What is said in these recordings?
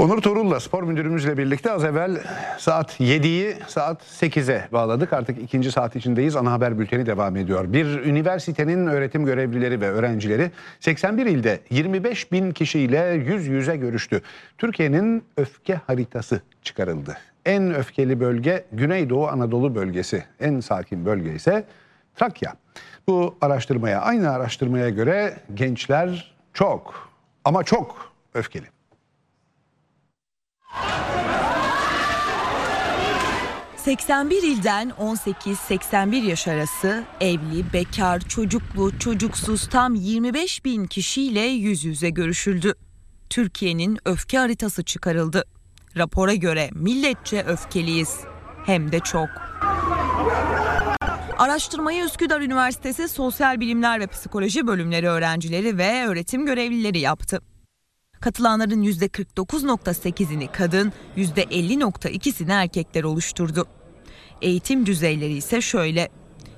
Onur Torul'la spor müdürümüzle birlikte az evvel saat 7'yi saat 8'e bağladık. Artık ikinci saat içindeyiz. Ana haber bülteni devam ediyor. Bir üniversitenin öğretim görevlileri ve öğrencileri 81 ilde 25 bin kişiyle yüz yüze görüştü. Türkiye'nin öfke haritası çıkarıldı. En öfkeli bölge Güneydoğu Anadolu bölgesi. En sakin bölge ise Trakya. Bu araştırmaya, aynı araştırmaya göre gençler çok ama çok öfkeli. 81 ilden 18-81 yaş arası evli, bekar, çocuklu, çocuksuz tam 25 bin kişiyle yüz yüze görüşüldü. Türkiye'nin öfke haritası çıkarıldı. Rapora göre milletçe öfkeliyiz. Hem de çok. Araştırmayı Üsküdar Üniversitesi Sosyal Bilimler ve Psikoloji bölümleri öğrencileri ve öğretim görevlileri yaptı. Katılanların %49.8'ini kadın, %50.2'sini erkekler oluşturdu. Eğitim düzeyleri ise şöyle.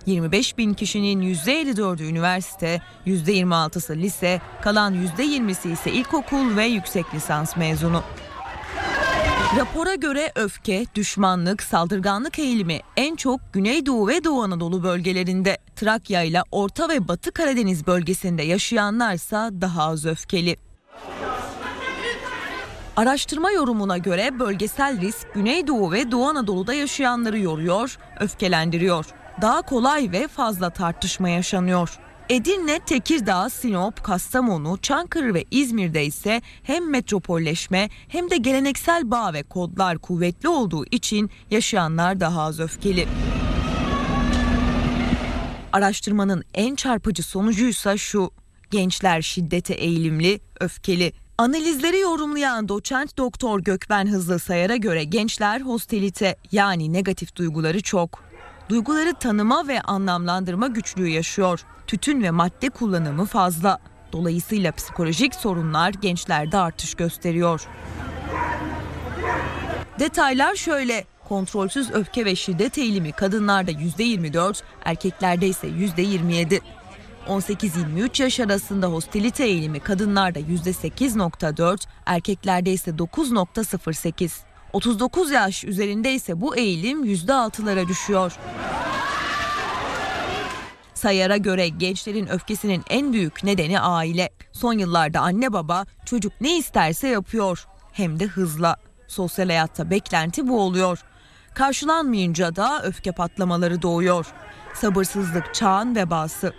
25 bin kişinin %54'ü üniversite, %26'sı lise, kalan %20'si ise ilkokul ve yüksek lisans mezunu. Rapora göre öfke, düşmanlık, saldırganlık eğilimi en çok Güneydoğu ve Doğu Anadolu bölgelerinde. Trakya ile Orta ve Batı Karadeniz bölgesinde yaşayanlarsa daha az öfkeli. Araştırma yorumuna göre bölgesel risk Güneydoğu ve Doğu Anadolu'da yaşayanları yoruyor, öfkelendiriyor. Daha kolay ve fazla tartışma yaşanıyor. Edirne, Tekirdağ, Sinop, Kastamonu, Çankırı ve İzmir'de ise hem metropolleşme hem de geleneksel bağ ve kodlar kuvvetli olduğu için yaşayanlar daha az öfkeli. Araştırmanın en çarpıcı sonucuysa şu. Gençler şiddete eğilimli, öfkeli. Analizleri yorumlayan doçent doktor Gökben Hızlı Sayar'a göre gençler hostilite yani negatif duyguları çok. Duyguları tanıma ve anlamlandırma güçlüğü yaşıyor. Tütün ve madde kullanımı fazla. Dolayısıyla psikolojik sorunlar gençlerde artış gösteriyor. Detaylar şöyle. Kontrolsüz öfke ve şiddet eğilimi kadınlarda %24, erkeklerde ise %27. 18-23 yaş arasında hostilite eğilimi kadınlarda %8.4, erkeklerde ise 9.08. 39 yaş üzerinde ise bu eğilim %6'lara düşüyor. Sayar'a göre gençlerin öfkesinin en büyük nedeni aile. Son yıllarda anne baba çocuk ne isterse yapıyor. Hem de hızla. Sosyal hayatta beklenti bu oluyor. Karşılanmayınca da öfke patlamaları doğuyor. Sabırsızlık çağın vebası.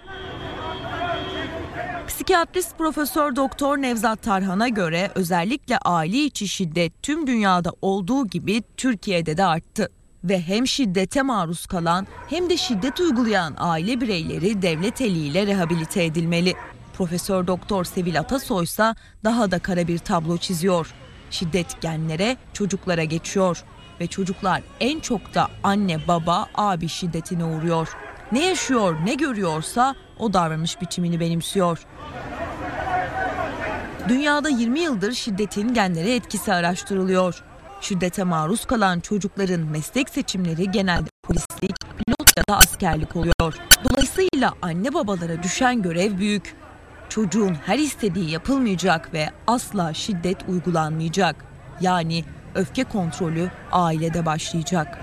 Psikiyatrist Profesör Doktor Nevzat Tarhan'a göre özellikle aile içi şiddet tüm dünyada olduğu gibi Türkiye'de de arttı ve hem şiddete maruz kalan hem de şiddet uygulayan aile bireyleri devlet eliyle rehabilite edilmeli. Profesör Doktor Sevil Atasoy ise daha da kara bir tablo çiziyor. Şiddet genlere, çocuklara geçiyor ve çocuklar en çok da anne, baba, abi şiddetine uğruyor. Ne yaşıyor, ne görüyorsa o davranış biçimini benimsiyor. Dünyada 20 yıldır şiddetin genlere etkisi araştırılıyor. Şiddete maruz kalan çocukların meslek seçimleri genelde polislik, pilot ya da askerlik oluyor. Dolayısıyla anne babalara düşen görev büyük. Çocuğun her istediği yapılmayacak ve asla şiddet uygulanmayacak. Yani öfke kontrolü ailede başlayacak.